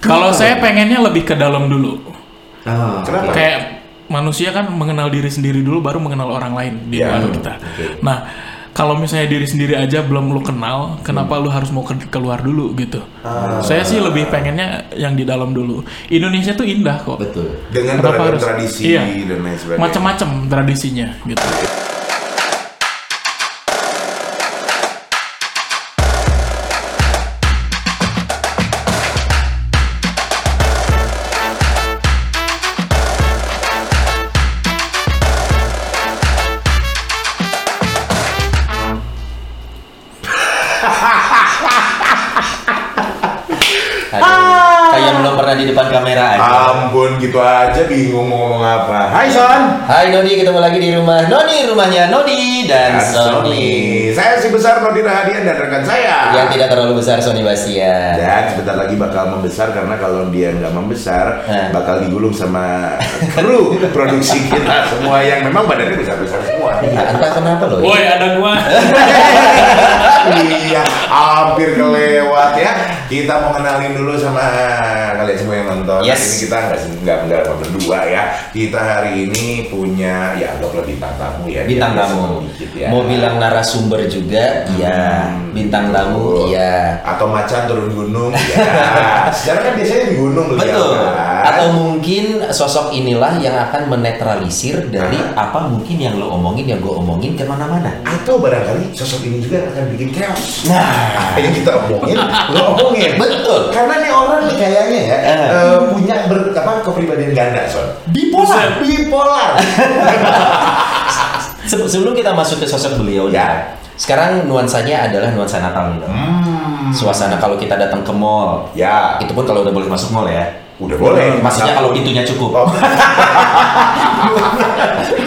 Kalau saya pengennya lebih ke dalam dulu. Ah, Kenapa? Kayak manusia kan mengenal diri sendiri dulu baru mengenal orang lain di Ya, baru kita. Nah, kalau misalnya diri sendiri aja belum lu kenal, kenapa lu harus mau ke- keluar dulu gitu? Saya sih lebih pengennya yang di dalam dulu. Indonesia tuh indah kok. Betul. Dengan Kenapa harus- tradisi Iya. dan lain sebagainya. Macam-macam tradisinya gitu. Gitu aja bingung mau ngomong apa. Hai Son. Hai Nodi, ketemu lagi di rumah Nodi, rumahnya Nodi dan Dan Sony. Saya si besar Nodi Rahadian dan rekan saya. Yang tidak terlalu besar Sony Bastian. Dan sebentar lagi bakal membesar karena kalau dia nggak membesar Eh. bakal digulung sama kru produksi kita semua yang memang badannya besar-besar semua. Ya, entah kenapa loh. Woi, ada gua. iya, hampir kelewat ya. Kita mau kenalin dulu sama kalian semua yang nonton. Yes. Ini kita nggak nggak nggak berdua ya. Kita hari ini punya ya anggaplah bintang tamu ya. Bintang tamu. ya. Mau bilang narasumber juga, iya. Hmm, Bintang tamu, iya. Atau macan turun gunung, ya. Secara kan biasanya di gunung beliau, Betul. kan? Atau mungkin sosok inilah yang akan menetralisir dari apa mungkin yang lo omongin, yang gue omongin ke mana-mana. atau barangkali sosok ini juga akan bikin chaos. Nah, Yang kita omongin, lo omongin. Betul. Karena nih orang nih kayaknya ya Eh. eh, punya ber, apa kepribadian ganda, son. Bipolar. Bipolar. Se- Sebelum kita masuk ke sosok beliau nih, Ya. sekarang nuansanya adalah nuansa Natal. Dok. Hmm. Suasana kalau kita datang ke mall, Ya, itu pun kalau udah boleh masuk mall ya. Udah boleh. Maksudnya kalau pintunya cukup. Oh.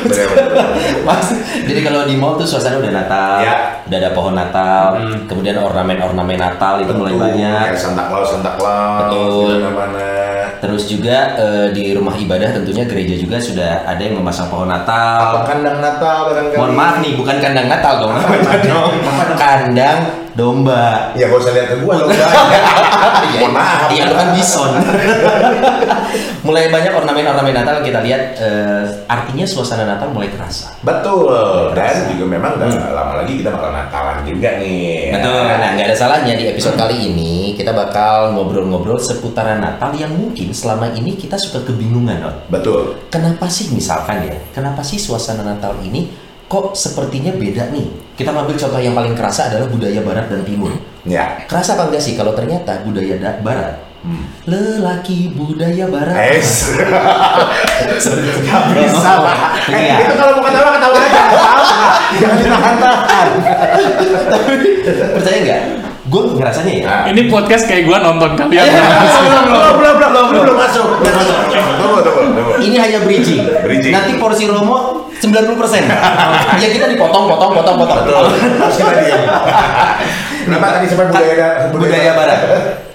Bener, bener. Mas, jadi kalau di mall tuh suasana udah Natal, Ya. udah ada pohon Natal, Hmm. kemudian ornamen-ornamen Natal itu mulai Betul, banyak. Kayak Santa Claus, Santa Claus. Betul. Mana-mana. Terus juga eh, di rumah ibadah tentunya gereja juga sudah ada yang memasang pohon Apa Natal. kandang Natal barangkali? Mohon maaf nih, bukan kandang Natal dong. kandang domba. Ya gak usah lihat ke gua dong. Iya, Mohon maaf. Iya, lu kan bison. mulai banyak ornamen-ornamen Natal kita lihat eh, artinya suasana Natal mulai terasa. Betul. Dan juga memang gak lama lagi kita bakal Natalan juga nih. Hmm. Betul. Nah, nggak ada salahnya di episode kali ini kita bakal ngobrol-ngobrol seputaran Natal yang mungkin selama ini kita suka kebingungan, Don. Betul. Kenapa sih misalkan ya? Kenapa sih suasana Natal ini kok sepertinya beda nih? Kita ambil contoh yang paling kerasa adalah budaya Barat dan Timur. Ya. Kerasa apa enggak sih kalau ternyata budaya da- Barat Hmm. Lelaki budaya Barat Es. Gak bisa lah. Iya. itu kalau mau ketawa ketawa aja. Jangan ditahan-tahan. percaya nggak? Gue ngerasanya ya. Ini podcast kayak gua nonton kalian. Belum, belum, belum, belum, belum, belum masuk. Belum masuk. Tunggu, tunggu, tunggu. Ini hanya bridging. Bridging. Nanti porsi Romo 90%. ya kita dipotong, potong, potong, potong. Harus kita diam. Kenapa tadi sampai budaya budaya barat.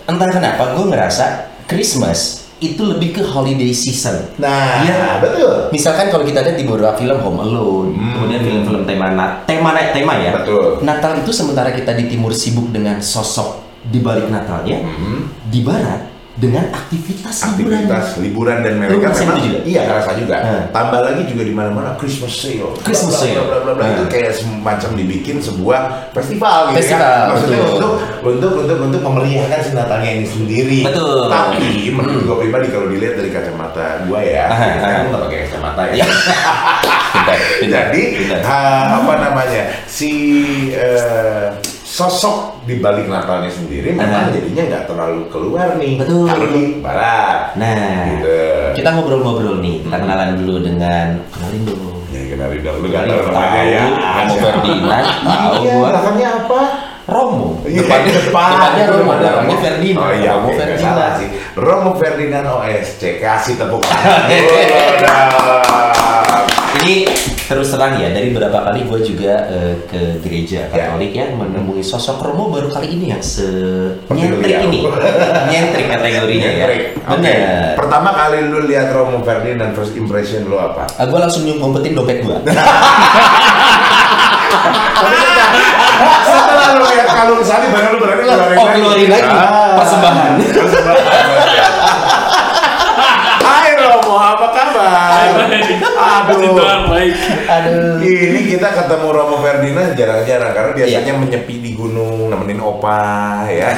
Entah kenapa gue ngerasa Christmas itu lebih ke holiday season. Nah, Iya. betul. Misalkan kalau kita lihat di beberapa film Home Alone, Hmm. kemudian film-film tema na- tema tema ya. Betul. Natal itu sementara kita di timur sibuk dengan sosok di balik Natalnya, Hmm. di barat dengan aktivitas, liburan. aktivitas liburan dan Lu mereka memang juga? iya rasa juga Hmm. tambah lagi juga di mana-mana Christmas sale Christmas sale. bla, bla, bla. itu Hmm. kayak semacam dibikin sebuah festival gitu Festival, ya maksudnya betul. untuk untuk untuk untuk memeriahkan si Natalnya ini sendiri Betul. tapi menurut gue pribadi kalau dilihat dari kacamata gue ya kan gue nggak pakai kacamata ya jadi ha- apa namanya si eh, sosok di balik Natalnya sendiri memang Ah. jadinya nggak terlalu keluar nih Betul. kalau di barat Nah, gitu kita ngobrol-ngobrol nih. Kita kenalan dulu dengan kenalin dulu. Ya kenalin dong, lu gak Kenalin tau namanya ya Romo Ferdinand, tahu Iya, gua. belakangnya apa? Romo. Iya, Depannya, depan. depannya Romo, belakangnya Ferdinand. Oh iya, Romo nggak Ferdinand. salah sih Romo Ferdinand OSC, kasih tepuk tangan dulu ini terus terang ya dari beberapa kali gue juga uh, ke gereja ya. Katolik ya. ya menemui sosok Romo baru kali ini yang se nyentrik ya. ini nyentrik kategorinya ya. Benar. Okay. Pertama kali lu lihat Romo Ferdinand first impression lu apa? Ah, uh, gue langsung nyumpetin dompet gue. Setelah lu lihat kalung salib baru lu berani keluarin oh, lagi. keluarin lagi. Ah. Persembahan. Persembahan. Hai Romo, apa kabar? Ini kita ketemu Romo Ferdinand jarang-jarang karena biasanya menyepi di gunung nemenin opa ya.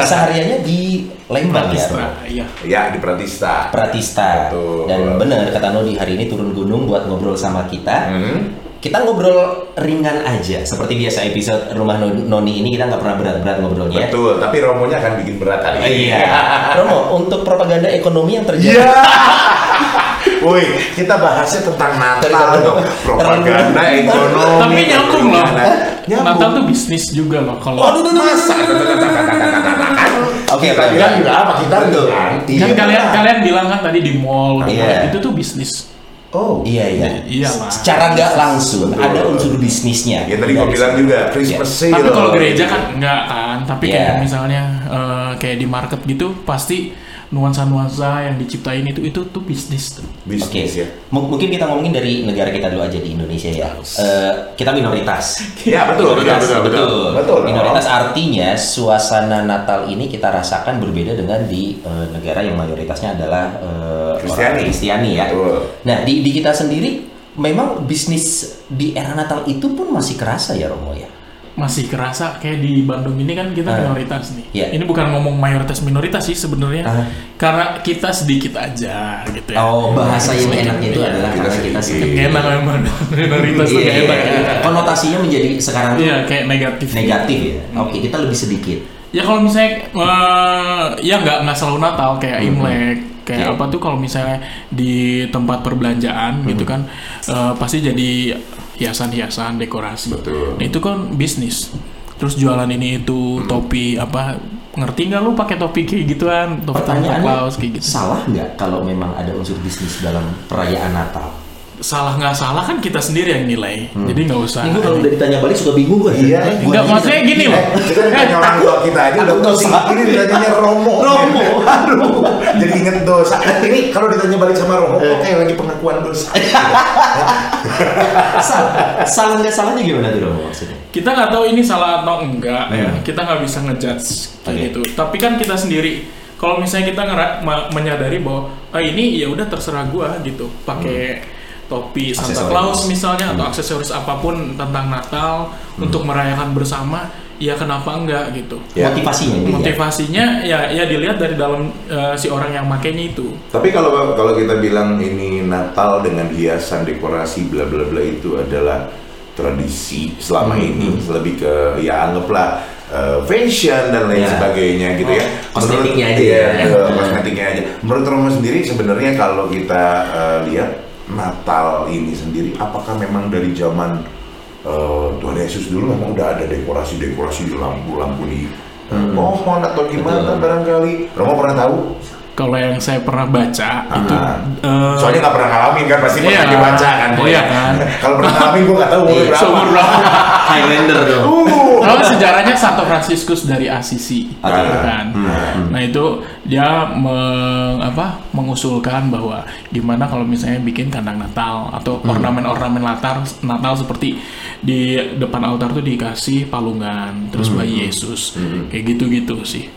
Kesehariannya di Lembang ya. Pratista, iya. ya di Pratista. Pratista. Betul. Dan benar kata Nodi hari ini turun gunung buat ngobrol sama kita. Hmm. Kita ngobrol ringan aja, seperti biasa episode rumah No- Noni ini kita nggak pernah berat-berat ngobrolnya. Betul, tapi Romonya akan bikin berat hari ini. Iya. Romo, untuk propaganda ekonomi yang terjadi. Iya. Woi, kita bahasnya tentang Natal dong. Propaganda, ekonomi. Tapi nyambung loh. Nyambung. Natal tuh bisnis juga loh kalau Waduh, masa? Oke, kita oke. bilang juga apa? Kita bilang. kan Iya, kalian kalian bilang kan tadi di mall Iya. mall, itu tuh bisnis. Oh. Iya iya. Iya lah. Secara nggak langsung Betul. ada unsur bisnisnya. Ya tadi gua Dari bilang juga Christmas sale. Tapi kalau gereja kan enggak kan, tapi Iya. kayak misalnya eh, kayak di market gitu pasti nuansa-nuansa yang diciptain itu itu tuh bisnis tuh. Oke, bisnis ya. M- mungkin kita ngomongin dari negara kita dulu aja di Indonesia ya. Eh, kita minoritas. Ya betul, betul, Minoritas, betul, betul, betul. Minoritas artinya suasana Natal ini kita rasakan berbeda dengan di eh, negara yang mayoritasnya adalah eh, Kristiani. orang Kristiani ya. Betul. Nah di, di kita sendiri memang bisnis di era Natal itu pun masih kerasa ya Romo ya. Masih kerasa kayak di Bandung ini kan kita Ah. minoritas nih. Iya. Ini bukan ngomong mayoritas minoritas sih sebenarnya. Ah. Karena kita sedikit aja gitu ya. Oh bahasa yang enaknya itu Iya. adalah Kita karena kita sedikit. enak memang minoritas tuh Iya, nggak enak. iya. Konotasinya menjadi sekarang Iya kayak negatif. negatif ya. Oke kita lebih sedikit. Ya kalau misalnya eh, ya nggak nggak selalu Natal kayak Imlek kayak Iya. apa tuh kalau misalnya di tempat perbelanjaan gitu kan eh, pasti jadi hiasan-hiasan dekorasi. Betul. Nah, itu kan bisnis. Terus jualan ini itu topi apa ngerti nggak lu pakai topi kayak gituan topi Santa Pertanyaannya Claus kayak gitu. salah nggak kalau memang ada unsur bisnis dalam perayaan Natal? Salah nggak salah kan kita sendiri yang nilai. Jadi nggak usah. Ini gue kalau udah ditanya balik suka bingung gue. Iya. Enggak maksudnya gini loh. Eh, kita ditanya orang tua kita aja udah pusing. dosa. Ini ditanyanya Romo. Romo. Aduh. Jadi inget dosa. Ini kalau ditanya balik sama Romo, Eh. oke lagi pengakuan dosa. salah, salah nggak salahnya gimana tuh Romo maksudnya? kita nggak tahu ini salah atau enggak Iya. kita nggak bisa ngejudge kayak Oke. gitu tapi kan kita sendiri kalau misalnya kita ngera- ma- menyadari bahwa ah ini ya udah terserah gua gitu pakai topi Santa. Claus misalnya atau aksesoris apa pun tentang Natal untuk merayakan bersama ya kenapa enggak gitu Ya. Motivasinya motivasinya ya ya dilihat dari dalam eh, si orang yang makainya itu Tapi kalau kalau kita bilang ini Natal dengan hiasan dekorasi bla bla bla itu adalah tradisi selama Hmm. ini lebih ke ya anggaplah uh, fashion dan lain Ya. sebagainya gitu ya. Oh, kosmetiknya aja Iya, ya. ke kosmetiknya aja. Menurut Romo sendiri sebenarnya kalau kita uh, lihat Natal ini sendiri apakah memang dari zaman uh, Tuhan Yesus dulu memang udah ada dekorasi-dekorasi lampu-lampu di uh, Hmm. pohon atau gimana Betul. barangkali. Romo pernah tahu? kalau yang saya pernah baca itu Ah. eh, Soalnya nggak pernah ngalamin kan, pasti pernah Iya. dibaca kan. Iya kan. Kalau pernah ngalamin gue nggak tahu umurnya Iya. berapa Highlander dong. Uh. Kalau sejarahnya Santo Franciscus dari Assisi, Oke. gitu kan. Hmm. Nah itu dia meng, apa, mengusulkan bahwa gimana kalau misalnya bikin kandang Natal atau Hmm. ornamen-ornamen Natal Natal seperti di depan altar tuh dikasih palungan, terus bayi Yesus, kayak gitu-gitu sih.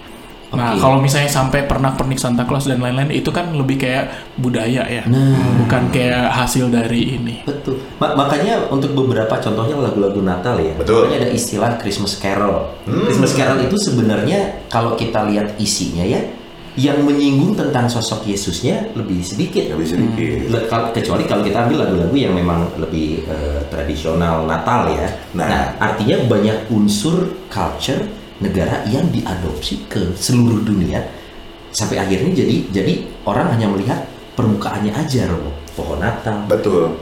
Nah Hmm. Kalau misalnya sampai pernah pernik Santa Claus dan lain-lain itu kan lebih kayak budaya ya, Nah. bukan kayak hasil dari ini. Betul. Ma- makanya untuk beberapa contohnya lagu-lagu Natal ya. Betul. Makanya ada istilah Christmas Carol. Hmm. Christmas Carol itu sebenarnya kalau kita lihat isinya ya, yang menyinggung tentang sosok Yesusnya lebih sedikit. Nggak bisa dikit. Le- kal- kecuali kalau kita ambil lagu-lagu yang memang lebih eh, tradisional Natal ya. Nah. Nah, artinya banyak unsur culture negara yang diadopsi ke seluruh dunia sampai akhirnya jadi jadi orang hanya melihat permukaannya aja Romo. Pohon Natal. Betul.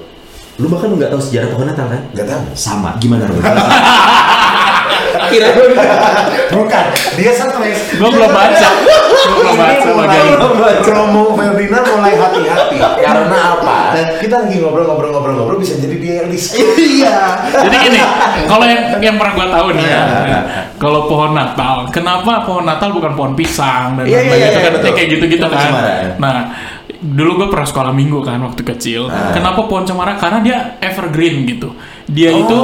Lu bahkan nggak tahu sejarah pohon Natal kan? Nggak tahu. Sama. Gimana Romo? Kira Bukan. Dia stres. Gue belum baca, gue belum baca bagian itu. Romo Ferdinand mulai hati-hati. Karena apa? Kita lagi ngobrol-ngobrol-ngobrol-ngobrol bisa jadi dia yang diskon. Iya. Jadi gini, kalau yang yang pernah gua tahu nih ya, Iya. kalau pohon Natal, kenapa pohon Natal bukan pohon pisang dan Iya, lain-lain iya, itu kan kayak gitu-gitu kan. Nah, dulu gue pernah sekolah minggu kan waktu kecil. Ah. Kenapa pohon cemara? Karena dia evergreen gitu. Dia Oh, itu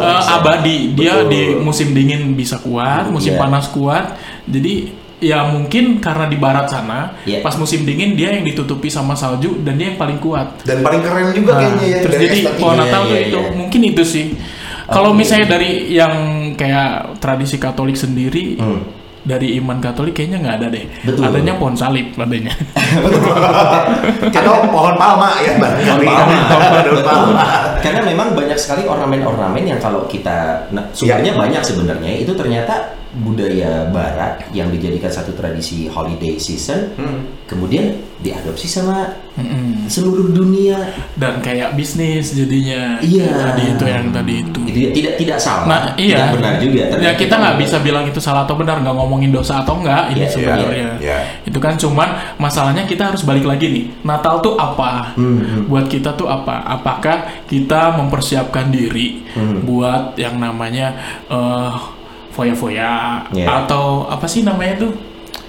uh, abadi. Dia Betul. di musim dingin bisa kuat, musim Iya. panas kuat. Jadi ya mungkin karena di barat sana Iya. pas musim dingin dia yang ditutupi sama salju dan dia yang paling kuat. Dan paling keren juga Nah, kayaknya ya terus jadi pohon Iya, Natal tuh iya, itu iya. mungkin itu sih. Kalau misalnya dari yang kayak tradisi Katolik sendiri Hmm. Dari iman Katolik kayaknya nggak ada deh. Betul. Adanya pohon salib adanya. Atau pohon palma ya barangkali. Pohon palma. Karena memang banyak sekali ornamen-ornamen yang kalau kita nah, sumbernya banyak sebenarnya itu ternyata budaya barat yang dijadikan satu tradisi holiday season Hmm. kemudian diadopsi sama Mm-mm. seluruh dunia. Dan kayak bisnis jadinya. Iya. Tadi itu yang tadi itu. Itu tidak tidak salah, Nah, iya. tidak benar juga. Ya Ternyata kita nggak bisa bilang itu salah atau benar, nggak ngomongin dosa atau enggak ini Iya, sebenarnya. iya, iya. Itu kan cuman masalahnya kita harus balik lagi nih. Natal tuh apa? Hmm, Buat kita tuh apa? Apakah kita mempersiapkan diri Hmm. buat yang namanya eh, foya-foya Iya. atau apa sih namanya tuh?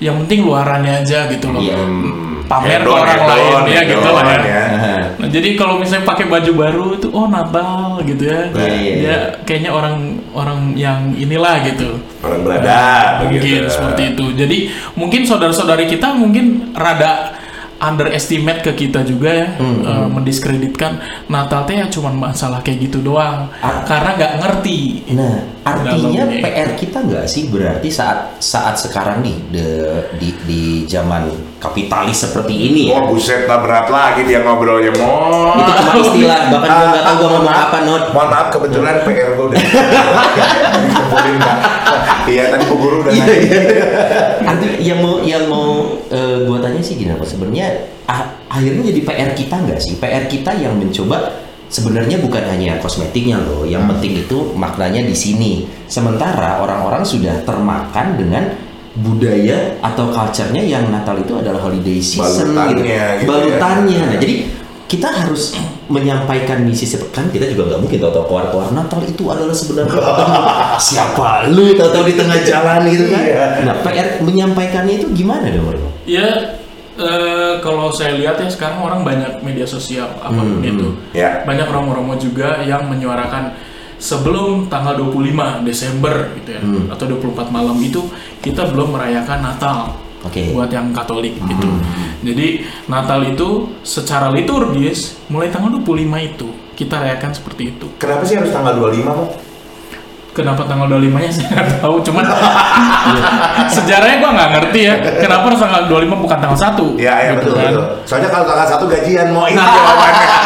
Yang penting luarannya aja gitu loh. Iya. Pamer ke orang hedon, lain ya hedon, gitu lah ya. ya. Nah, jadi kalau misalnya pakai baju baru itu oh Natal gitu ya. Iya, iya, Dia iya. kayaknya orang orang yang inilah gitu. Orang berada mungkin begitu. seperti itu. Jadi mungkin saudara-saudari kita mungkin rada underestimate ke kita juga ya, Hmm, eh, mendiskreditkan Natal teh ya cuman masalah kayak gitu doang, Ah. karena nggak ngerti. Nah, artinya Dalamnya. PR kita nggak sih berarti saat saat sekarang nih de- di di zaman kapitalis seperti ini ya. Oh buset lah berat lagi dia ngobrolnya mau. Itu cuma istilah, bahkan gue nggak tahu gue ngomong apa not. Mohon maaf kebetulan PR gue udah. Iya tadi Bu Guru udah nanya. Artinya yang mau yang mau gue tanya sih gini apa sebenarnya ah- akhirnya jadi PR kita nggak sih? PR kita yang mencoba sebenarnya bukan hanya kosmetiknya loh, yang penting itu maknanya di sini. Sementara orang-orang sudah termakan dengan budaya atau culture-nya yang Natal itu adalah holiday season Balutannya gitu. gitu ya. Balutannya. Nah, jadi kita harus menyampaikan misi seperti kan kita juga nggak mungkin tahu-tahu keluar-keluar Natal itu adalah sebenarnya siapa lu tahu-tahu di tengah jalan gitu kan. Iya. Nah, PR menyampaikannya itu gimana dong, Bro? Ya eh, kalau saya lihat ya sekarang orang banyak media sosial apa pun Hmm, itu, Ya. banyak romo-romo juga yang menyuarakan sebelum tanggal 25 Desember gitu ya, Hmm. atau 24 malam itu kita belum merayakan Natal. Oke. buat yang Katolik gitu. Hmm. Jadi Natal itu secara liturgis mulai tanggal 25 itu kita rayakan seperti itu. Kenapa sih harus tanggal 25 Mo? Kenapa tanggal 25-nya saya nggak tahu, cuman sejarahnya gua nggak ngerti ya. Kenapa harus tanggal 25 bukan tanggal 1? Iya, iya Gitu betul, kan. betul. Soalnya kalau tanggal satu gajian mau ini Nah. jawabannya.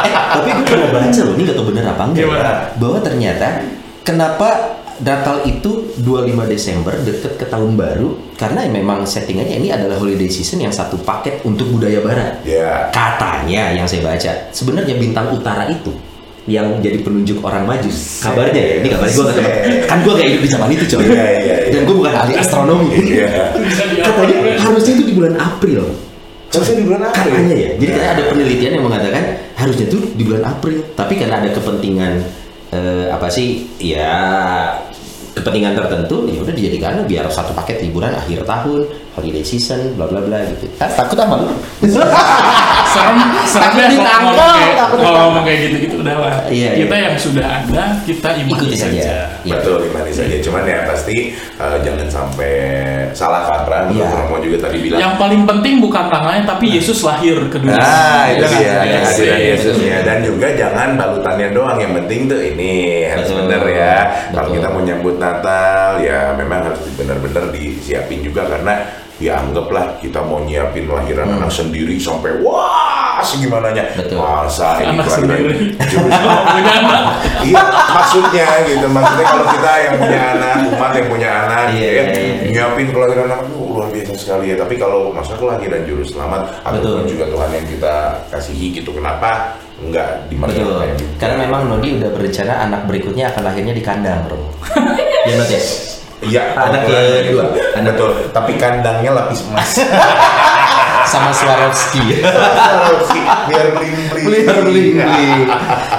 Eh, tapi gue pernah baca loh, ini gak tau bener apa enggak Gimana? ya, bahwa ternyata kenapa Natal itu 25 Desember deket ke tahun baru karena memang settingannya ini adalah holiday season yang satu paket untuk budaya barat. Ya. Katanya yang saya baca, sebenarnya bintang utara itu yang jadi penunjuk orang maju. Kabarnya ya, ini kabarnya gue gak tahu. Kan gue gak hidup di zaman itu coy. Iya, iya, iya. Dan gue bukan ahli astronomi. Iya. Bisa di- Katanya harusnya itu di bulan April. Harusnya di bulan April. Katanya ya. Jadi katanya ada penelitian yang mengatakan harusnya tuh di bulan April. Tapi karena ada kepentingan eh, apa sih? Ya kepentingan tertentu ya udah dijadikan biar satu paket liburan akhir tahun, holiday season, bla bla bla gitu. Ah, takut sama lu? serem serem Takut ya kalau ditangkap, ngomong kayak takut kalau ngomong kayak gitu gitu udah lah Iya, kita iya. yang sudah ada kita imani Ikuti saja. saja Iya. Betul, gimana saja. Cuman ya pasti eh, jangan sampai salah kaprah. Iya. Romo juga tadi bilang. yang paling penting bukan tangannya tapi Yesus lahir ke dunia Nah, itu Ya kan? dia Iya kehadiran sih. Yesusnya dan juga jangan balutannya doang yang penting tuh ini harus Betul. bener ya. Kalau kita mau nyambut Natal ya memang harus bener-bener disiapin juga karena ya anggaplah kita mau nyiapin lahiran anak sendiri sampai wah segimananya Hmm. Betul. masa ini Anak kelahiran Oh, punya anak. iya maksudnya gitu maksudnya kalau kita yang punya anak umat yang punya anak Iya, ya, iya, iya. nyiapin kelahiran anak itu luar biasa sekali ya tapi kalau masa kelahiran juru selamat ataupun juga Tuhan yang kita kasihi gitu kenapa enggak di Betul. kayak gitu Karena memang Nodi udah berencana anak berikutnya akan lahirnya di kandang, bro. ya Not ya? Iya, Anak kedua. betul. Tapi kandangnya lapis emas. Sama Swarovski. Biar bling bling. beli beli beli.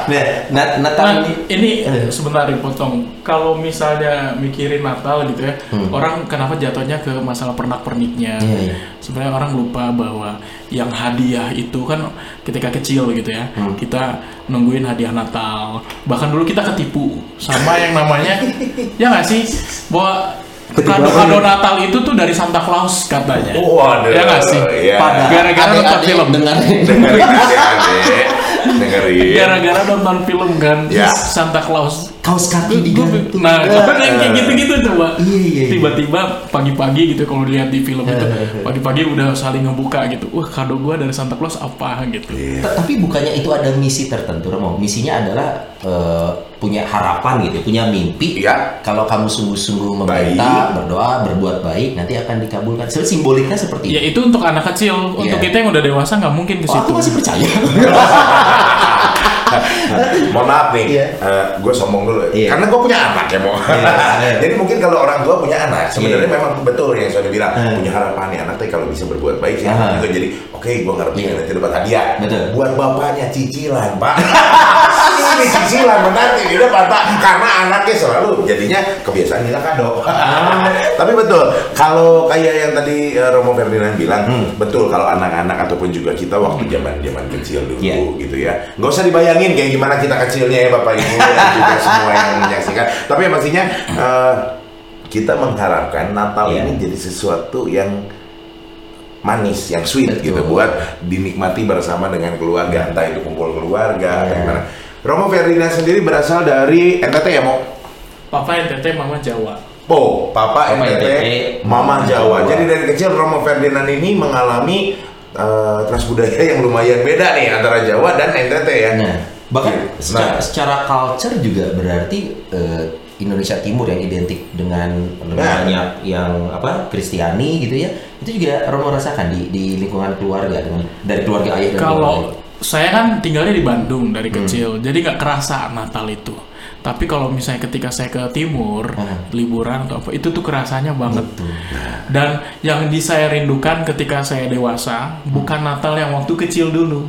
Nah, Nat- Natal Nah, ini ini Eh. sebentar dipotong. Kalau misalnya mikirin Natal gitu ya, Hmm. orang kenapa jatuhnya ke masalah pernak-perniknya? Iya, iya. Sebenarnya orang lupa bahwa yang hadiah itu kan ketika kecil gitu ya, Hmm. kita nungguin hadiah Natal. Bahkan dulu kita ketipu sama yang namanya, ya nggak sih, bahwa kado-kado Natal itu tuh dari Santa Claus katanya. Waduh. Ya nggak sih? Iya. Padahal Gara-gara nonton film. dengerin. Dengerin adik-adik. Dengerin. Gara-gara nonton film kan, Ya. Santa Claus. Kaos kaki digantung. Nah, Ah. yang kayak gitu-gitu coba. Iya, iya, iya. Tiba-tiba pagi-pagi gitu kalau lihat di film itu, pagi-pagi udah saling ngebuka gitu. Wah, kado gua dari Santa Claus apa gitu. Iya. Ta- Tapi bukannya itu ada misi tertentu, Romo? Misinya adalah eh, punya harapan gitu, punya mimpi. Iya. Kalau kamu sungguh-sungguh meminta, berdoa, berbuat baik, nanti akan dikabulkan. Sebenarnya simboliknya seperti Ya itu. itu untuk anak kecil, untuk Iya. kita yang udah dewasa nggak mungkin ke Oh, aku situ. masih percaya. Mohon maaf nih, Iya. gue sombong dulu. Iya. Karena gue punya anak ya mau. Iya. Jadi mungkin kalau orang tua punya anak, sebenarnya Iya. memang betul yang saya bilang Hmm. punya harapan nih anak teh kalau bisa berbuat baik sih Aha. juga jadi oke gue ngerti Iya. nanti dapat hadiah. Betul. Buat bapaknya cicilan pak. Ini cicilan nanti dia pak karena anaknya selalu jadinya kebiasaan kita kado. Tapi betul kalau kayak yang tadi eh, Romo Ferdinand bilang Hmm. betul kalau anak-anak ataupun juga kita waktu zaman zaman kecil dulu Iya. gitu ya nggak usah dibayangin kayak gimana kita kecilnya ya bapak ibu dan juga semua yang menyaksikan tapi yang pastinya eh, kita mengharapkan Natal Iya. ini jadi sesuatu yang manis yang sweet Betul. gitu buat dinikmati bersama dengan keluarga entah itu kumpul keluarga atau Iya. gimana Romo Ferdinand sendiri berasal dari NTT ya mau Papa NTT, Mama Jawa. Po, Papa, Papa NTT, NTT, Mama Mama Jawa. Jawa. Jadi dari kecil Romo Ferdinand ini mengalami eh, transbudaya yang lumayan beda nih antara Jawa dan NTT ya. Nah, bahkan Nah. secara, secara culture juga berarti eh, Indonesia Timur yang identik dengan lebih Nah. banyak yang apa Kristiani gitu ya itu juga Romo rasakan di di lingkungan keluarga dengan dari keluarga ayah dan keluarga Kalau ibu. Saya kan tinggalnya di Bandung dari Hmm. kecil, jadi nggak kerasa Natal itu. Tapi kalau misalnya ketika saya ke timur, Hmm. liburan atau apa, itu tuh kerasanya banget. Betul. Dan yang di saya rindukan ketika saya dewasa, bukan Natal yang waktu kecil dulu.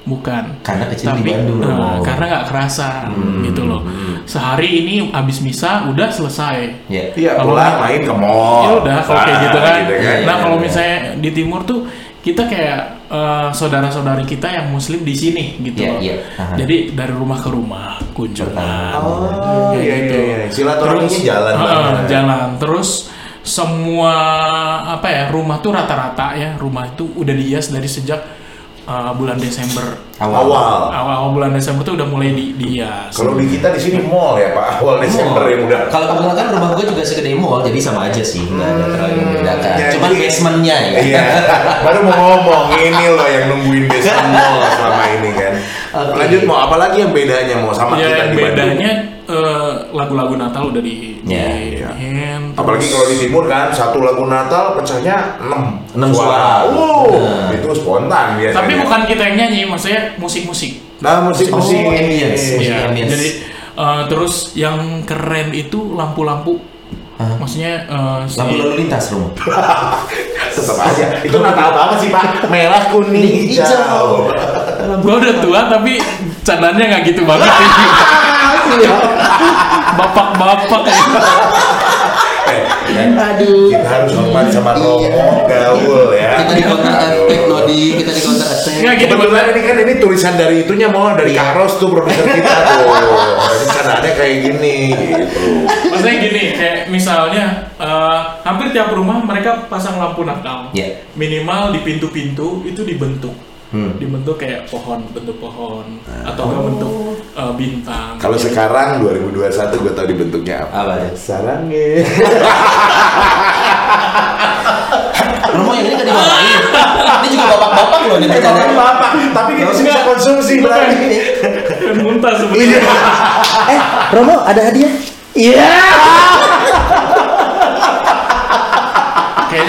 Bukan. Karena kecil di Tapi Bandung, nah, karena nggak kerasa Hmm. gitu loh. Sehari ini habis misa udah selesai. Ya. Iya, Kalau pulang main ke mall. Ya udah kalau kayak gitu kan. gitu Iya, nah iya, kalau iya. misalnya di timur tuh kita kayak eh, saudara-saudari kita yang muslim di sini gitu Iya, loh. iya. Aha. Jadi dari rumah ke rumah kunjungan. Oh, Kayak iya, gitu. iya, iya. Silaturahminya jalan eh, banget. jalan. Terus semua apa ya rumah tuh rata-rata ya rumah itu udah dihias dari sejak eh, bulan Desember Awal. Awal. awal awal bulan Desember tuh udah mulai di dihias. Kalau di kita di sini mall ya Pak, awal Desember Mall. yang udah. Kalau kebetulan kan rumah gue juga segede mall, jadi sama aja sih, nggak ada terlalu membedakan. Ya, Cuman jadi- basementnya ya. Iya, baru mau ngomong ini loh yang nungguin basement mall selama ini kan. Oke. Lanjut mau apa lagi yang bedanya mau sama ya kita yang di Bandung? Eh, lagu-lagu Natal udah di Ya, iya. Apalagi kalau di timur kan satu lagu Natal pecahnya 6 Enam suara. Uh, Nah. itu spontan biasanya. Tapi bukan kita yang nyanyi, maksudnya musik-musik. Nah, musik-musik Oh, ambience. Musik Iya, ambience. Jadi eh, terus yang keren itu lampu-lampu. Hah? Maksudnya eh, si- Lampu lalu lintas rumah. tetap aja. Itu Natal banget sih, Pak. Merah, kuning, hijau. Gua udah tua tapi candannya nggak gitu banget. Bapak-bapak. Eh, Aduh. kita harus hormat sama Iya. Romo gaul ya. Kita di counter attack loh di, kita di counter attack. Nggak gitu Kebetulan ini kan ini tulisan dari itunya mau dari Iya. Karos tuh produser kita tuh. Jadi candaannya kayak gini gitu. Maksudnya gini, kayak misalnya eh, hampir tiap rumah mereka pasang lampu Natal. Ya. Minimal di pintu-pintu itu dibentuk. Hmm. Dibentuk kayak pohon, bentuk pohon atau nggak bentuk eh, bintang. Kalau sekarang 2021 gue tau dibentuknya apa? Apa ya? Sarangnya. Romo yang ini kan dimarahin. Ini juga bapak-bapak loh ini Eh, bapak bapak, tapi kita bisa konsumsi berarti. Kan muntah sebenarnya. Eh, Romo ada hadiah? Iya. Kayaknya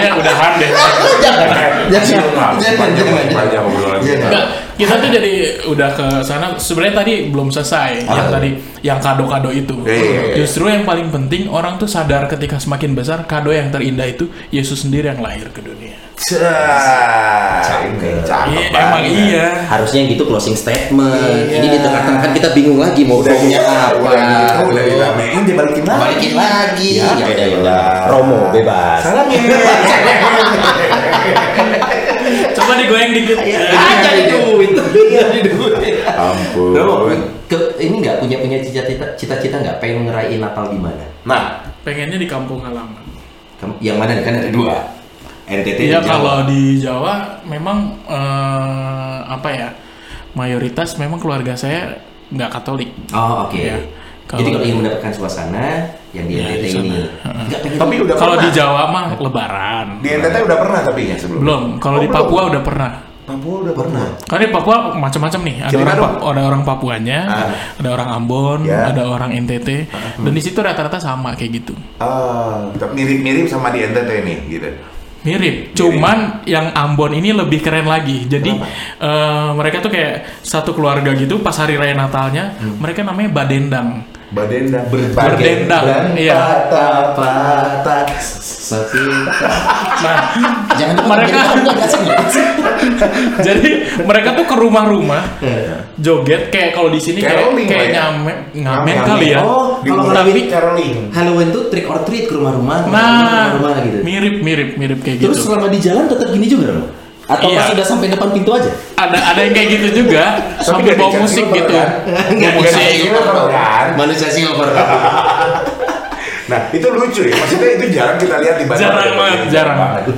udahan deh. Jangan. Jangan. Jangan, Jangan. Jangan. panjang obrolan kita. Jangan. Kita tuh jadi udah ke sana. Sebenarnya tadi belum selesai. Yang Apa? tadi yang kado-kado itu. Iya, iya, iya. Justru yang paling penting orang tuh sadar ketika semakin besar kado yang terindah itu Yesus sendiri yang lahir ke dunia. Cakep Iya, banget. emang iya. Harusnya gitu closing statement. Iya. Ini di tengah-tengah kan kita bingung lagi mau Udah ngomongnya apa. udah udah diramein dibalikin lagi. Balikin lagi. Ya, Ya udah ya udah. udah. Romo bebas. Sarangnya. Coba digoyang dikit. Jadi duit. Jadi duit. Ampun. Ke, ini nggak punya punya cita-cita cita-cita nggak pengen ngerayain Natal di mana? Nah, Pengennya di kampung halaman. Kamu- Yang mana kan ada dua. NTT Iya dan Jawa. kalau di Jawa memang eh, apa ya mayoritas memang keluarga saya nggak Katolik. Oh oke. Iya. Jadi Kalau- kalau ingin mendapatkan suasana yang di Iya, NTT di ini, sana. nggak pengen Tapi udah Kalau di Jawa mah Lebaran. Di NTT udah pernah tapi ya sebelum. Belum. Kalau Oh, di belum. Papua udah pernah. Papua udah pernah. Karena di Papua macam-macam nih. Ada orang. Pa- ada orang Papuanya, Ah. ada orang Ambon, Ya. ada orang NTT, dan di situ rata-rata sama kayak gitu. Ah, tapi mirip-mirip sama di NTT nih gitu. Mirip, cuman yang Ambon ini lebih keren lagi. Jadi eh, mereka tuh kayak satu keluarga gitu. Pas hari raya Natalnya, Hmm. mereka namanya Badendang. Badendang. Berdendang, dan iya. patah-patah secinta. Nah, Jangan lupa Mereka- jadi mereka tuh ke rumah-rumah joget kayak kalau di sini kayak kayak ya. nyame ngamen Ngamen. kali ya. Oh, Di kalau tapi- caroling. Halloween tuh trick or treat ke rumah-rumah, Nah, rumah gitu. mirip mirip mirip kayak Terus gitu. selama di jalan tetap gini juga dong? Atau Iya. pas sudah sampai depan pintu aja? Ada ada yang kayak gitu juga sambil nggak bawa musik gitu. kan? Bawa Nggak musik. kan? Manusia silver. Nah, itu lucu ya. Maksudnya itu jarang kita lihat di Bandung. Jarang banget, jarang.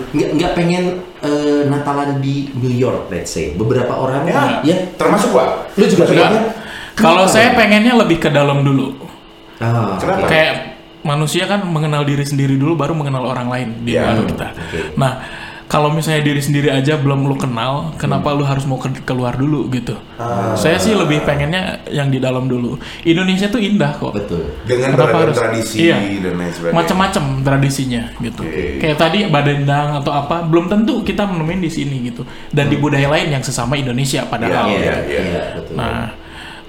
nggak nggak pengen eh, Natalan di New York, let's say. Beberapa orang Ya, ya. termasuk gua. Lu juga pengen? Kalau saya pengennya lebih ke dalam dulu. Ah, Kenapa? Kayak manusia kan mengenal diri sendiri dulu baru mengenal orang lain di Iya. luar kita. Oke. Nah, kalau misalnya diri sendiri aja belum lu kenal, kenapa lu harus mau ke- keluar dulu gitu? Saya sih lebih pengennya yang di dalam dulu. Indonesia tuh indah kok. Betul. Dengan Kenapa harus- tradisi Iya. dan lain sebagainya. Macam-macam tradisinya gitu. Oke. Kayak tadi badendang atau apa, belum tentu kita menemuin di sini gitu. Dan di budaya lain yang sesama Indonesia padahal. Iya, Iya, iya. iya, betul. Nah,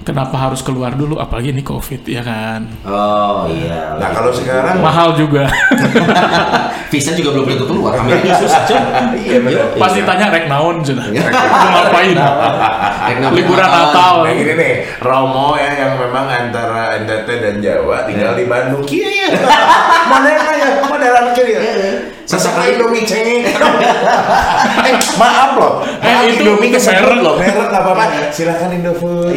kenapa harus keluar dulu? Apalagi ini COVID ya kan? Oh iya. Nah, kalau sekarang Mahal juga. visa juga belum tentu keluar. Amerika susah cuy. Iya, benar. Yuk, Pasti iya. tanya rek naon sudah. Iya. Mau ngapain? Liburan Natal. Nah gini nih, Romo ya yang memang antara NTT dan Jawa tinggal di Bandung. Kia ya. Mana yang ya? Modelan kiri ya. Sesak Indomie eh, maaf loh. Eh, Maaf, itu- Indomie kesebut loh. Merek nggak apa-apa. Silakan Indofood.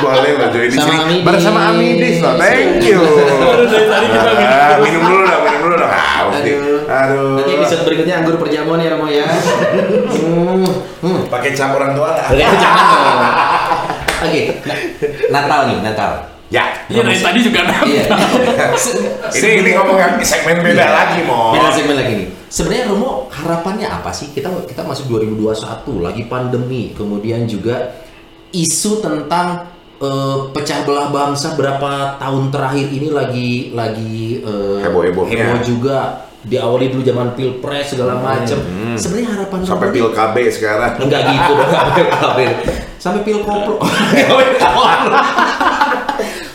Boleh loh jadi di sini. Bersama Amidis loh. Thank you. Minum Ah, minum dulu dong, minum dulu dong. Haus nih. Aduh. Aduh. Nanti episode berikutnya anggur perjamuan ya Romo ya. Hmm. Hmm. Pakai cap orang tua? Oke, Natal nih, Natal. Ya. Iya dari tadi juga Iya. Ini ini ngomong segmen beda lagi, Mo. Beda segmen lagi nih. Sebenarnya Romo harapannya apa sih? Kita kita masuk 2021 lagi pandemi, kemudian juga isu tentang eh, pecah belah bangsa berapa tahun terakhir ini lagi lagi eh, Heboh-hebohnya. heboh juga diawali dulu zaman pilpres segala macam. Sebenarnya harapan Sampai Romo pil KB sekarang. Enggak gitu dong, enggak pil KB. Sampai pil koplo.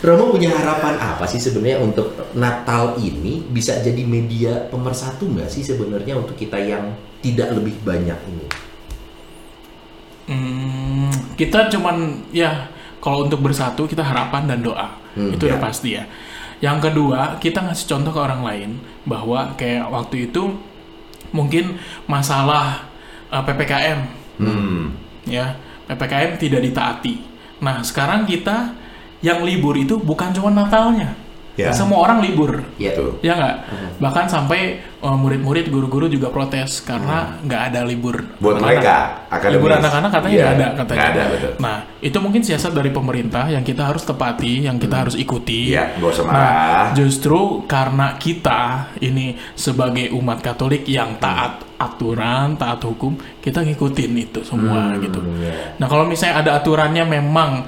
Romo punya harapan apa sih sebenarnya untuk Natal ini bisa jadi media pemersatu nggak sih sebenarnya untuk kita yang tidak lebih banyak ini? Hmm, kita cuman ya kalau untuk bersatu kita harapan dan doa Hmm, itu udah ya. pasti ya. Yang kedua kita ngasih contoh ke orang lain bahwa kayak waktu itu mungkin masalah uh, ppkm Hmm. ya ppkm tidak ditaati. Nah sekarang kita yang libur itu bukan cuma Natalnya, Ya. semua orang libur. Ya, Tuh. Ya nggak? Bahkan sampai uh, murid-murid, guru-guru juga protes karena nggak ada libur. Buat mereka, akademis. Libur anak-anak katanya Iya, nggak ada katanya. nggak ada, betul. Nah, itu mungkin siasat dari pemerintah yang kita harus tepati, yang kita harus ikuti. Iya, nggak usah Nah, justru karena kita ini sebagai umat Katolik yang taat aturan, taat hukum, kita ngikutin itu semua gitu. iya. Nah, kalau misalnya ada aturannya memang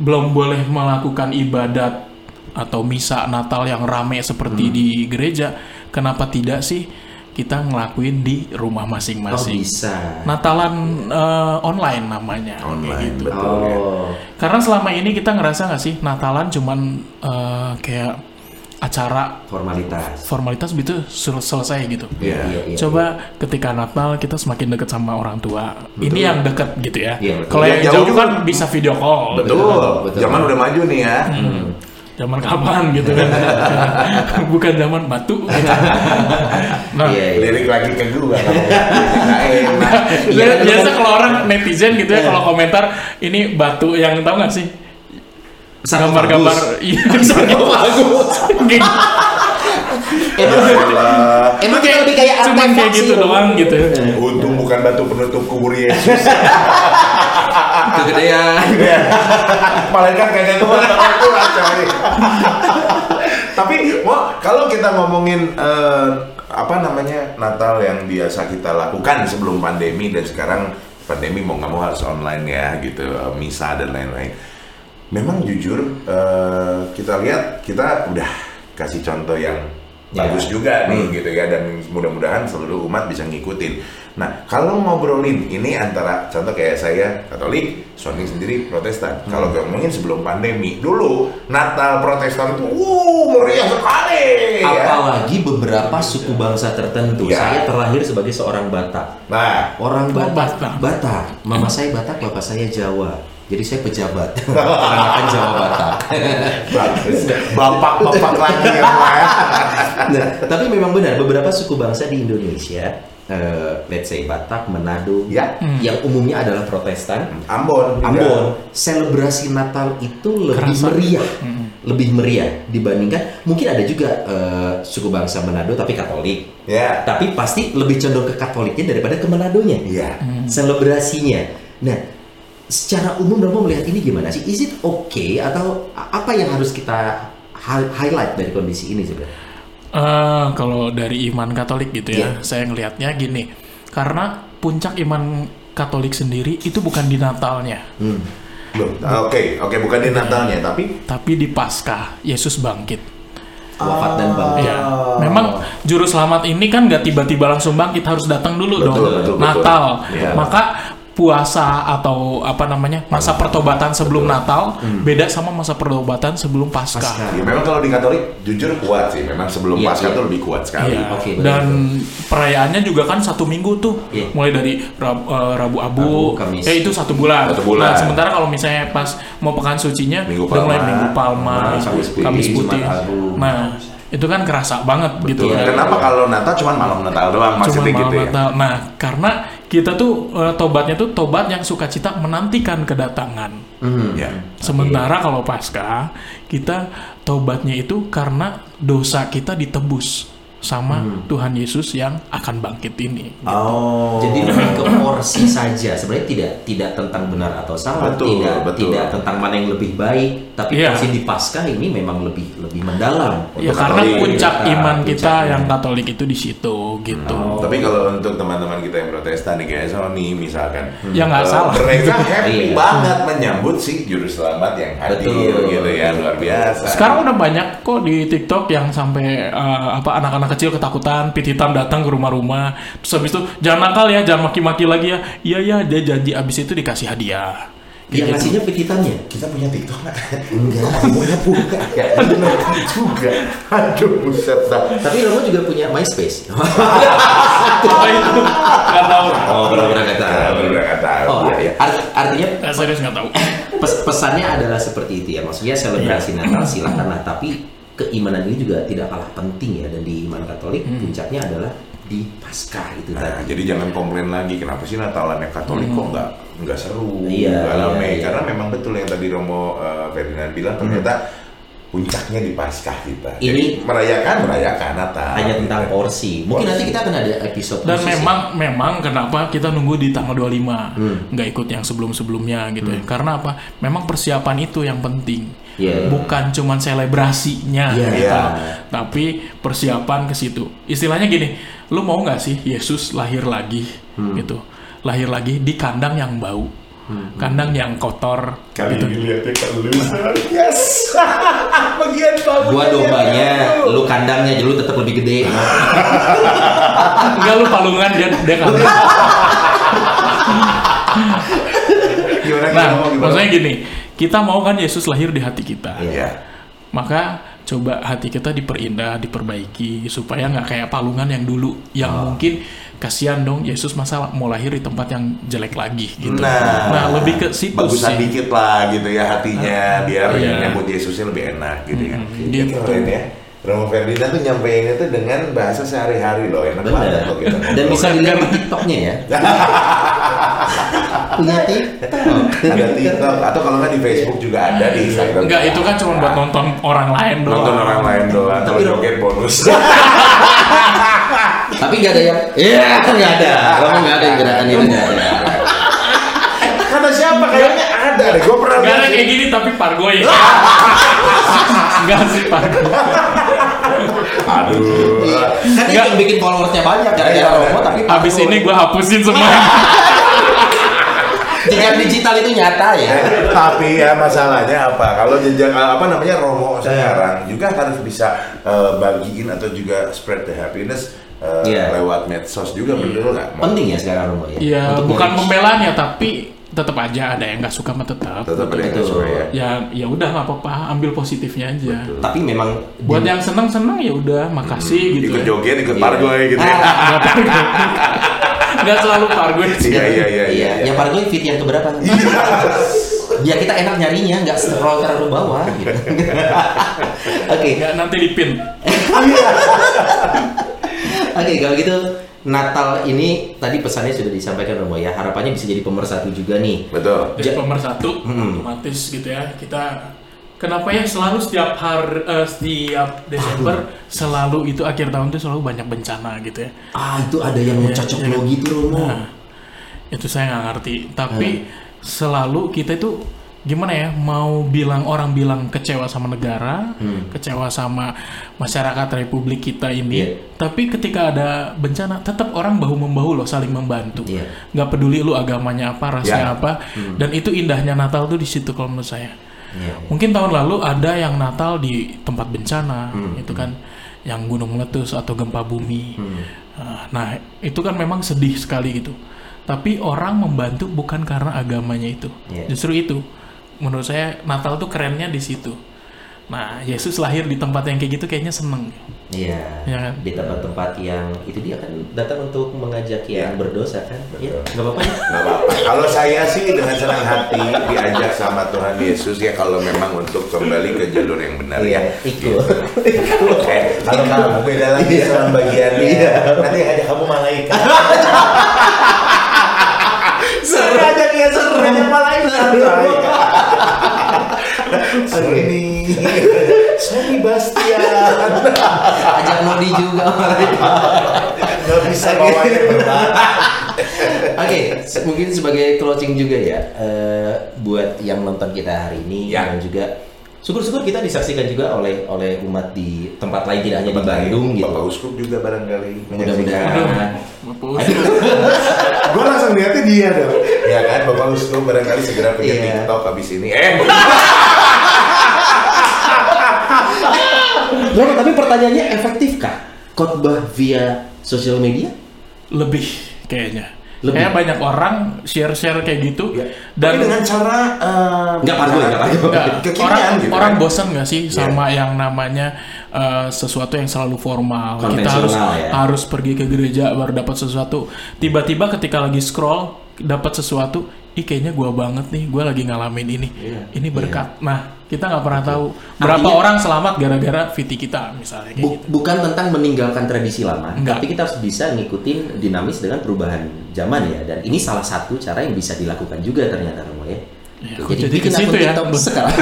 belum boleh melakukan ibadat atau misa Natal yang rame seperti di gereja, kenapa tidak sih kita ngelakuin di rumah Oh masing-masing? bisa. Natalan eh, online namanya. Online, gitu. betul ya. Oh, Karena selama ini kita ngerasa nggak sih Natalan cuman eh, kayak acara formalitas. formalitas gitu sel- selesai gitu. Iya. Iya, iya. Coba ketika Natal kita semakin dekat sama orang tua. Ini yang dekat gitu ya. Iya, betul. Kalau Yang yang jauh jauh juga- kan bisa video call. Betul. betul. Zaman udah maju nih ya. Zaman kapan gitu kan? Bukan zaman batu. Gitu. Nah, Iya, iya. Lirik lagi ke gua. Iya, biasa- biasa betul. kalau orang netizen gitu ya kalau komentar ini batu yang tahu nggak sih? Gambar-gambar iya sarkofagus. Gitu. emang kita lebih kayak cuman artefak kayak gitu doang gitu Untung bukan batu penutup kubur Yesus. kegedean Malaikat kagak keluar keluar coy. Tapi mau kalau kita ngomongin eh, apa namanya Natal yang biasa kita lakukan sebelum pandemi dan sekarang pandemi mau nggak mau harus online ya gitu eh, misa dan lain-lain. Memang jujur eh, kita lihat kita udah kasih contoh yang Ya. bagus juga nih gitu ya dan mudah-mudahan seluruh umat bisa ngikutin. Nah kalau ngobrolin ini antara contoh kayak saya Katolik, Sony sendiri Protestan. Kalau ngomongin sebelum pandemi dulu Natal Protestan itu wuh meriah sekali. ya. apalagi beberapa suku bangsa tertentu Ya. saya terlahir sebagai seorang Batak Nah orang Batak Batak. Batak mama saya Batak bapak saya Jawa jadi saya pejabat peranakan Jawa Batak bagus. Bapak-bapak lagi ya nah, tapi memang benar beberapa suku bangsa di Indonesia eh, let's say Batak Manado Ya. yang umumnya adalah Protestan Ambon. juga. Ambon selebrasi Natal itu lebih Kerasa. meriah lebih meriah dibandingkan mungkin ada juga eh, suku bangsa Manado tapi Katolik Ya. tapi pasti lebih condong ke Katoliknya daripada ke Manadonya Iya. selebrasinya nah secara umum Romo melihat ini gimana sih is it okay atau apa yang harus kita hi- highlight dari kondisi ini sebenarnya Eh, kalau dari iman Katolik gitu ya, Iya. saya ngelihatnya gini, karena puncak iman Katolik sendiri itu bukan di Natalnya, hmm. Loh, Oke, oke bukan di Natalnya tapi tapi di Paskah Yesus bangkit. wafat dan bangkit Ya, memang juru selamat ini kan nggak tiba-tiba langsung bangkit, harus datang dulu Betul, dong. betul, betul. Natal, Iya. maka puasa atau apa namanya masa pertobatan sebelum Natal beda sama masa pertobatan sebelum Paskah. Paskah. ya memang kalau di Katolik jujur kuat sih. Memang sebelum Iya, Paskah iya. tuh lebih kuat sekali. Iya. Oke, betul, Dan perayaannya juga kan satu minggu tuh, Iya. mulai dari Rabu, eh, Rabu Abu, Rabu, Kamis. eh itu satu bulan. Satu bulan. Nah, sementara kalau misalnya pas mau pekan sucinya, Minggu udah mulai Palma, Minggu Palma, Kamis Putih, Kamis Putih. Nah, itu kan kerasa banget gitu. Betul. kan. Kenapa kalau Natal cuma malam Natal doang Cuma malam gitu ya? Natal. Nah, karena kita tuh eh, tobatnya tuh tobat yang sukacita menantikan kedatangan. Hmm. Ya. Sementara kalau pasca kita tobatnya itu karena dosa kita ditebus sama Tuhan Yesus yang akan bangkit ini. Oh. Jadi lebih ke porsi saja. Sebenarnya tidak tidak tentang benar atau salah, Betul, tidak betul. tidak tentang mana yang lebih baik, tapi Iya. porsi di Paskah ini memang lebih lebih mendalam. Ya karena puncak iman kita puncaknya. yang Katolik itu di situ gitu. Tapi kalau untuk teman-teman kita yang Protestan nih kayak Sony misalkan, Ya nggak eh, salah. Mereka happy Iya. banget menyambut si juru selamat yang hadir Betul. gitu ya luar biasa. Sekarang udah banyak kok di TikTok yang sampai eh, apa anak-anak kecil ketakutan, pit hitam datang ke rumah-rumah. Terus habis itu jangan nakal ya, jangan maki-maki lagi ya. Iya ya, dia janji abis itu dikasih hadiah. Yang gitu. ngasihnya pititannya. kita punya TikTok nggak? Enggak. punya punya ya benar juga. Aduh buset dah. Tapi Romo juga punya MySpace. Apa itu? Nggak tahu. Oh, benar-benar kata. Ah, benar-benar nggak tahu. Oh, Iya, iya. art- artinya Eh, serius nggak tahu. pes- pesannya adalah seperti itu ya. Maksudnya selebrasi Natal silakan lah, tapi keimanan ini juga tidak kalah penting ya dan di iman Katolik puncaknya adalah di Paskah itu Nah, tadi. jadi jangan komplain lagi kenapa sih Natalannya Katolik kok nggak nggak seru, Iya, nggak iya, rame. iya. Karena memang betul yang tadi Romo uh, Ferdinand bilang ternyata puncaknya di Paskah kita. Ini- Jadi merayakan merayakan Natal. Hanya tentang Gitu. porsi. Mungkin nanti kita akan ada episode Dan khusus ya. memang memang kenapa kita nunggu di tanggal 25 Hmm. nggak ikut yang sebelum-sebelumnya gitu ya. Karena apa? Memang persiapan itu yang penting. Iya. Bukan cuman selebrasinya Iya. gitu. Iya. Tapi persiapan ke situ. Istilahnya gini, lu mau nggak sih Yesus lahir lagi Hmm. gitu. Lahir lagi di kandang yang bau. Kandang yang kotor Kali gitu. ini lihatnya kan lu. Yes. Bagian bagus. Gua dombanya, lu kandangnya, jadi lu tetap lebih gede. Enggak lu palungan dia dia kandang. Gimana Nah, gimana, gimana? maksudnya gini, kita mau kan Yesus lahir di hati kita. Iya. Maka coba hati kita diperindah, diperbaiki supaya nggak kayak palungan yang dulu yang Ah. mungkin kasihan dong Yesus masa mau lahir di tempat yang jelek lagi gitu. Nah, lebih ke situ bagusan sih. dikit lah gitu ya hatinya biar Iya. nyambut Yesusnya lebih enak gitu ya. Hmm, Gitu. gitu. Keren ya. Romo Ferdinand tuh nyampeinnya tuh dengan bahasa sehari-hari loh, enak banget Benar. loh kita. Dan bisa dilihat di TikToknya ya. Punya TikTok. ada TikTok atau kalau nggak di Facebook juga ada di Instagram. Enggak, itu kan cuma buat nonton orang lain doang. nonton orang lain doang. Kalau Tapi- joget bonus. Tapi nggak ada yang, iya nggak ada. Romo nggak ada yang gerakan itu nggak ada. Kata siapa kayaknya ada deh. Gue pernah Enggak ada kayak gini tapi pargoy. Enggak sih pargoy. Aduh. Kan itu yang bikin followersnya banyak gara-gara Iya, Romo tapi Habis ini gue hapusin semua. jejak digital itu nyata ya. Tapi ya masalahnya apa? Kalau jejak apa namanya Romo sekarang juga harus bisa eh, bagiin atau juga spread the happiness eh, Iya. lewat medsos juga betul nggak? Penting ya sekarang Romo ya. Iya, Untuk bukan pembelaan ya, tapi tetap aja ada yang nggak suka mah tetap. Tetap ada yang Betul. suka ya. Ya, ya udah nggak apa-apa, ambil positifnya aja. Betul. Tapi memang Buat di- yang senang-senang ya udah, makasih gitu. Ikut ya. joget, ikut Iya. pargoy gitu ya. Nggak pargoy. Nggak selalu pargoy sih. Iya iya iya. Iya, yang Pargoy fit yang keberapa? Ya kita enak nyarinya, nggak scroll terlalu bawah gitu. Oke, Nggak nanti dipin. Oke kalau gitu Natal ini tadi pesannya sudah disampaikan Romo ya. Harapannya bisa jadi pemersatu juga nih. Betul. Jadi Ja- pemersatu Hmm. otomatis gitu ya. Kita kenapa ya selalu setiap hari eh, setiap Desember selalu itu akhir tahun itu selalu banyak bencana gitu ya. Ah itu ada yang Iya, mencocok iya. lo gitu Romo. Nah, itu saya nggak ngerti. Tapi selalu kita itu gimana ya mau bilang orang bilang kecewa sama negara, kecewa sama masyarakat Republik kita ini. Iya. Tapi ketika ada bencana, tetap orang bahu membahu loh, saling membantu. Iya. Nggak peduli lu agamanya apa, rasnya Ya. apa. Dan itu indahnya Natal tuh di situ kalau menurut saya. Iya. Mungkin tahun lalu ada yang Natal di tempat bencana, itu kan yang gunung meletus atau gempa bumi. Uh, Nah, itu kan memang sedih sekali gitu. Tapi orang membantu bukan karena agamanya itu. Iya. Justru itu. Menurut saya Natal tuh kerennya di situ. Nah, Yesus lahir di tempat yang kayak gitu kayaknya seneng. Iya. Iya kan? Di tempat-tempat yang itu dia kan datang untuk mengajak yang Iya. berdosa kan. Iya, nggak apa-apa ya. Nggak apa-apa. Kalau saya sih dengan senang hati diajak sama Tuhan Yesus ya kalau memang untuk kembali ke jalur yang benar ya. Ikut. Eh, kalau kamu beda lagi sama bagiannya. Iya. Nanti ajak kamu malaikat. Saya ajak ya seru ajak malaikat. Sony, Sony Bastian. Ajak Nodi juga mereka. Gak bisa bawanya berat. Oke, se- mungkin sebagai closing juga ya, eh, buat yang nonton kita hari ini Ya. dan juga syukur-syukur kita disaksikan juga oleh oleh umat di tempat lain tidak hanya di Bandung gitu. Bapak Uskup juga barangkali. Mudah-mudahan. Gue langsung lihatnya dia dong. Ya kan, Bapak Uskup barangkali segera punya Iya. TikTok habis ini. Eh, Loh, tapi pertanyaannya efektifkah khotbah via sosial media? lebih kayaknya. Lebih. Kayak banyak orang share-share kayak gitu Ya. dan Tapi dengan cara eh, Nggak pargoy, nggak orang gitu orang kan? bosan nggak sih Iya. sama yang namanya eh, sesuatu yang selalu formal. Kita harus ya. harus pergi ke gereja baru dapat sesuatu. Tiba-tiba ketika lagi scroll dapat sesuatu, ih kayaknya gua banget nih, gua lagi ngalamin ini. Iya. Ini berkat. Nah, kita nggak pernah tahu berapa Artinya- orang selamat gara-gara VT kita misalnya kayak Bu- gitu. bukan tentang meninggalkan tradisi lama, Enggak. tapi kita harus bisa ngikutin dinamis dengan perubahan zaman ya. Dan ini salah satu cara yang bisa dilakukan juga ternyata Romo ya. Ya, Oke, kok jadi bikin akun ya? TikTok sekarang.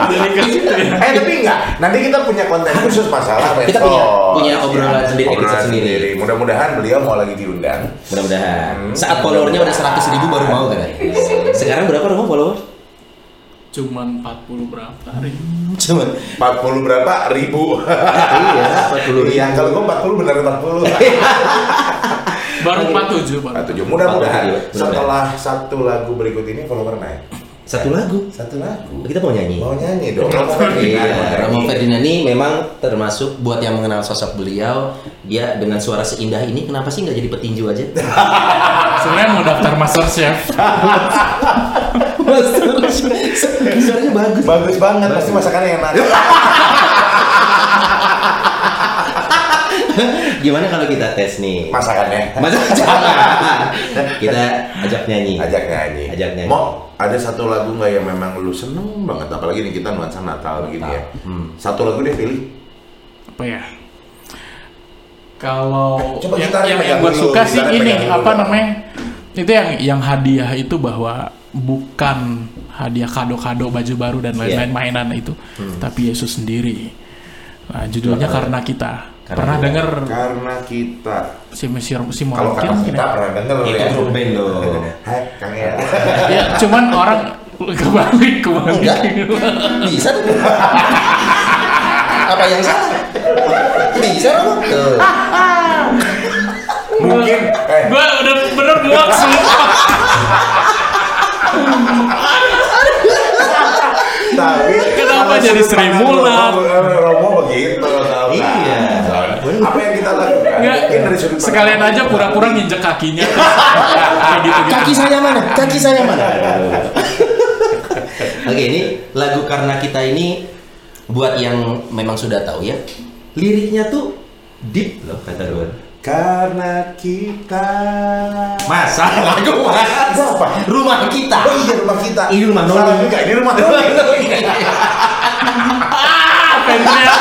Jadi ke situ ya. Eh tapi enggak, nanti kita punya konten khusus masalah. Kita punya- punya obrolan sendiri, Obrolan episode sendiri. Mudah-mudahan beliau mau lagi diundang. Mudah-mudahan. Hmm. Saat followernya udah 100 ribu baru mau katanya. Sekarang berapa Romo follower? Cuman 40 berapa hari? Cuman 40 berapa ribu? iya, 40 ribu. Iya, kalau gua 40 benar 40. Baru 47 baru. Atau mudah-mudahan 47, setelah satu lagu berikut ini follower naik. Satu lagu. Satu lagu. Kita mau nyanyi. Mau nyanyi dong. Romo. Ferdinand Iya. Romo Ferdinand ini memang termasuk buat yang mengenal sosok beliau, dia dengan suara seindah ini kenapa sih nggak jadi petinju aja? Sebenarnya mau daftar Master Chef. Suaranya bagus. Bagus banget, pasti masakannya enak. Gimana kalau kita tes nih? Masakannya. Masa jangan. Kita ajak nyanyi. Ajak nyanyi. Ajak nyanyi. Mau ada satu lagu nggak yang memang lu seneng banget? Apalagi nih kita nuansa Natal begini ya. Hmm. Satu lagu deh pilih. apa ya kalau Coba yang, yang, yang gue suka sih ini apa namanya Itu yang yang hadiah itu bahwa bukan hadiah kado-kado baju baru dan lain-lain Iya. mainan itu, tapi Yesus sendiri. Nah, judulnya karena kita. Karena pernah kita. dengar Karena kita si si, si kalau kita ya? pernah denger Itu ya. grup band. Hai, Kang ya. ya, cuman orang kebalik kebalik. Enggak. Bisa tuh. Apa yang salah? Bisa dong. Tuh. Mungkin eh Gua udah bener muak sumpah. Tapi Kenapa jadi Sri Mulat? Romo, begitu tahu kan? Iya. Apa yang kita lakukan? Nggak, Mungkin dari sudut sekalian aja pura-pura nginjek kakinya. Gitu gitu. Kaki saya mana? Kaki saya mana? Oke, ini lagu karena kita ini buat yang memang sudah tahu ya. Liriknya tuh deep loh kata Ruan. Karena kita Masa lagu mas? Apa? Rumah kita. Oh iya rumah kita. Ini rumah Salah Noni. juga, ini rumah Noni. Pengennya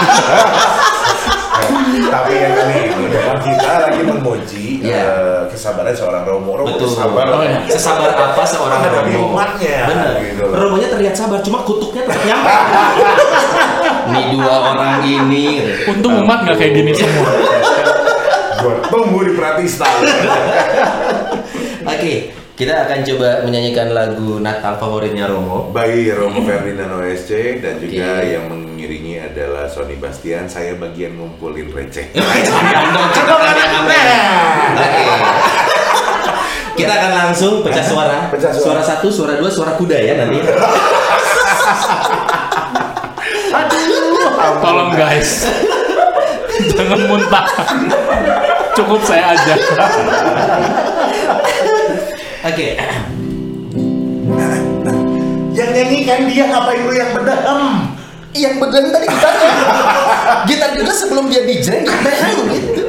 Tapi yang ini memang kita lagi memuji Iya. eh, kesabaran seorang Romo. Romo Betul. sabar. Oh, iya. Sesabar apa seorang Romo? umatnya, Bener. gitu. Romonya terlihat sabar, cuma kutuknya tetap nyampe. Nih dua orang ini. untung umat nggak kayak gini semua. Gua tunggu di Pratista. Oke, kita akan coba menyanyikan lagu Natal favoritnya Romo. Bayi Romo Ferdinand OSC dan juga Oke. yang mengiringi adalah Sony Bastian. Saya bagian ngumpulin receh. Kita akan langsung pecah suara. Pecah suara. satu, suara dua, suara kuda ya nanti. Tolong guys. Jangan muntah. Cukup saya aja. Oke. yang nyanyikan dia ngapain lu yang bedahem? Yang bener tadi gitarnya. Gitar juga sebelum dia dijreng bang gitu.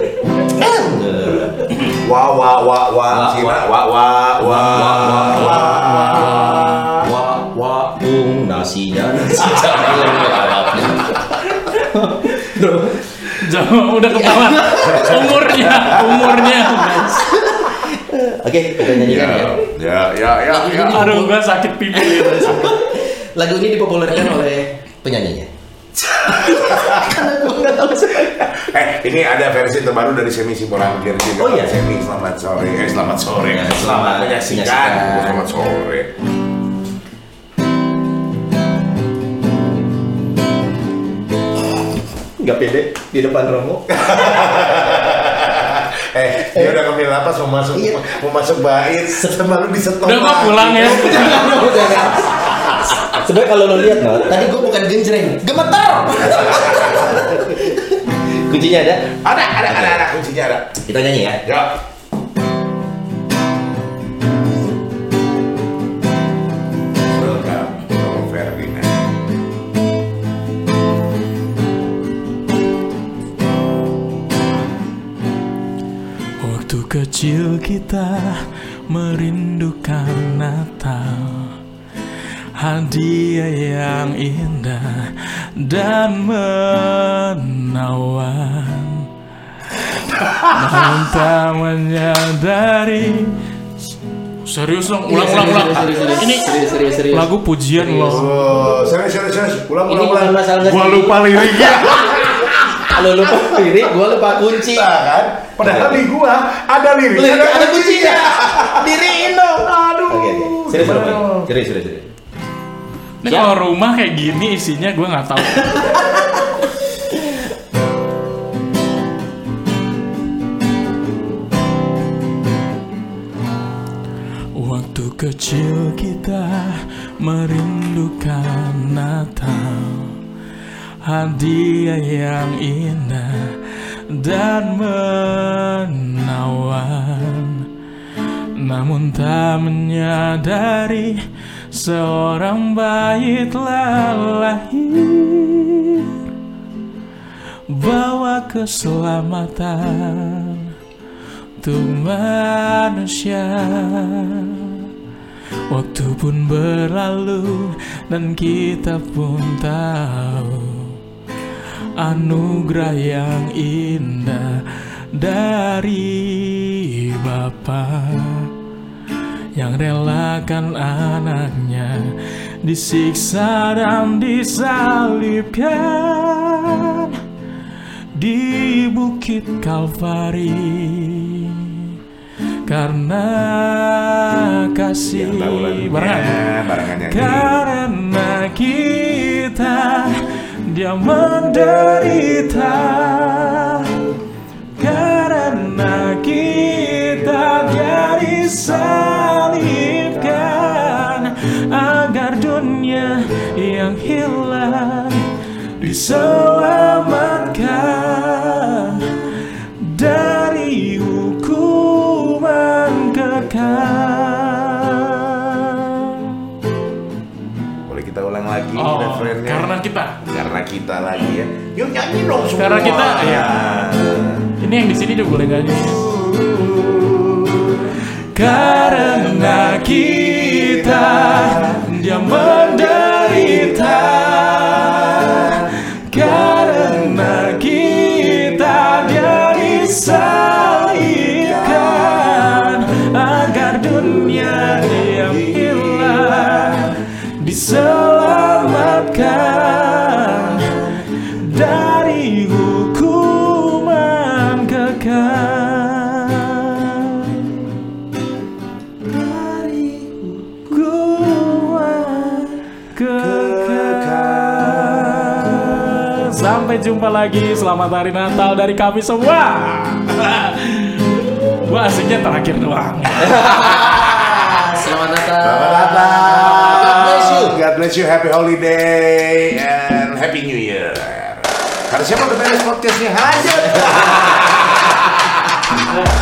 Wah wah wah wah Wah, wah. wah wah wah Wah, wah Wah wah ung nasinya nasi Jangan udah ketahuan umurnya, umurnya. guys. Oke, kita nyanyikan ya. Ya ya ya ya. Aduh, gua sakit pipi. Lagu ini dipopulerkan oleh penyanyinya. Eh, ini ada versi terbaru dari Semi Simorangkir juga. Oh, iya? Semi, selamat sore. Eh, selamat sore. Ya, selamat selamat menyaksikan. Selamat sore. Nggak pede di depan Romo. Eh, dia udah ngambil napas mau masuk Iya. mau masuk bait. Semalu disetop. Udah mah pulang ya. Sebenarnya kalau lo lihat no, tadi gue bukan genjreng, gemetar. Kuncinya ada. Ada, ada, ada, ada kuncinya ada. Kita nyanyi ya. Ya. Kita merindukan Natal. Hadiah yang indah dan menawan. Namun tak menyadari. Serius dong, ulang, ulang, ulang. Ini serius, serius, serius. lagu pujian loh. Oh, serius, serius, serius. Ulang, ulang, ulang. Gua lupa liriknya Kalau lupa lirik, gue lupa kunci. Nah, kan? Padahal di gua ada lirik, Lirik ada kuncinya. Diriin dong. Aduh. Oke, oke. Serius, Bener. Romo. Serius, serius, serius. Ini kalau rumah kayak gini isinya gue nggak tahu Waktu kecil kita merindukan Natal Hadiah yang indah dan menawan. Namun tak menyadari seorang bayi telah lahir. Bawa keselamatan untuk manusia. Waktu pun berlalu dan kita pun tahu Anugerah yang indah dari Bapa yang relakan anaknya disiksa dan disalibkan di bukit Kalvari. Karena kasih barengan. Karena kita dia menderita karena kita dia disalibkan agar dunia yang hilang diselamatkan Oh, referennya? karena kita. Karena kita lagi ya. Yuk nyanyi dong semua. Karena kita, ya. Ini yang di sini juga boleh nyanyi. Karena kita dia menderita Karena kita dia disalibkan sampai jumpa lagi selamat hari Natal dari kami semua Gua asiknya terakhir doang Selamat Natal. Selamat Natal. God bless you. God bless you. Happy holiday and happy new year. Karena siapa udah beres podcastnya hajat.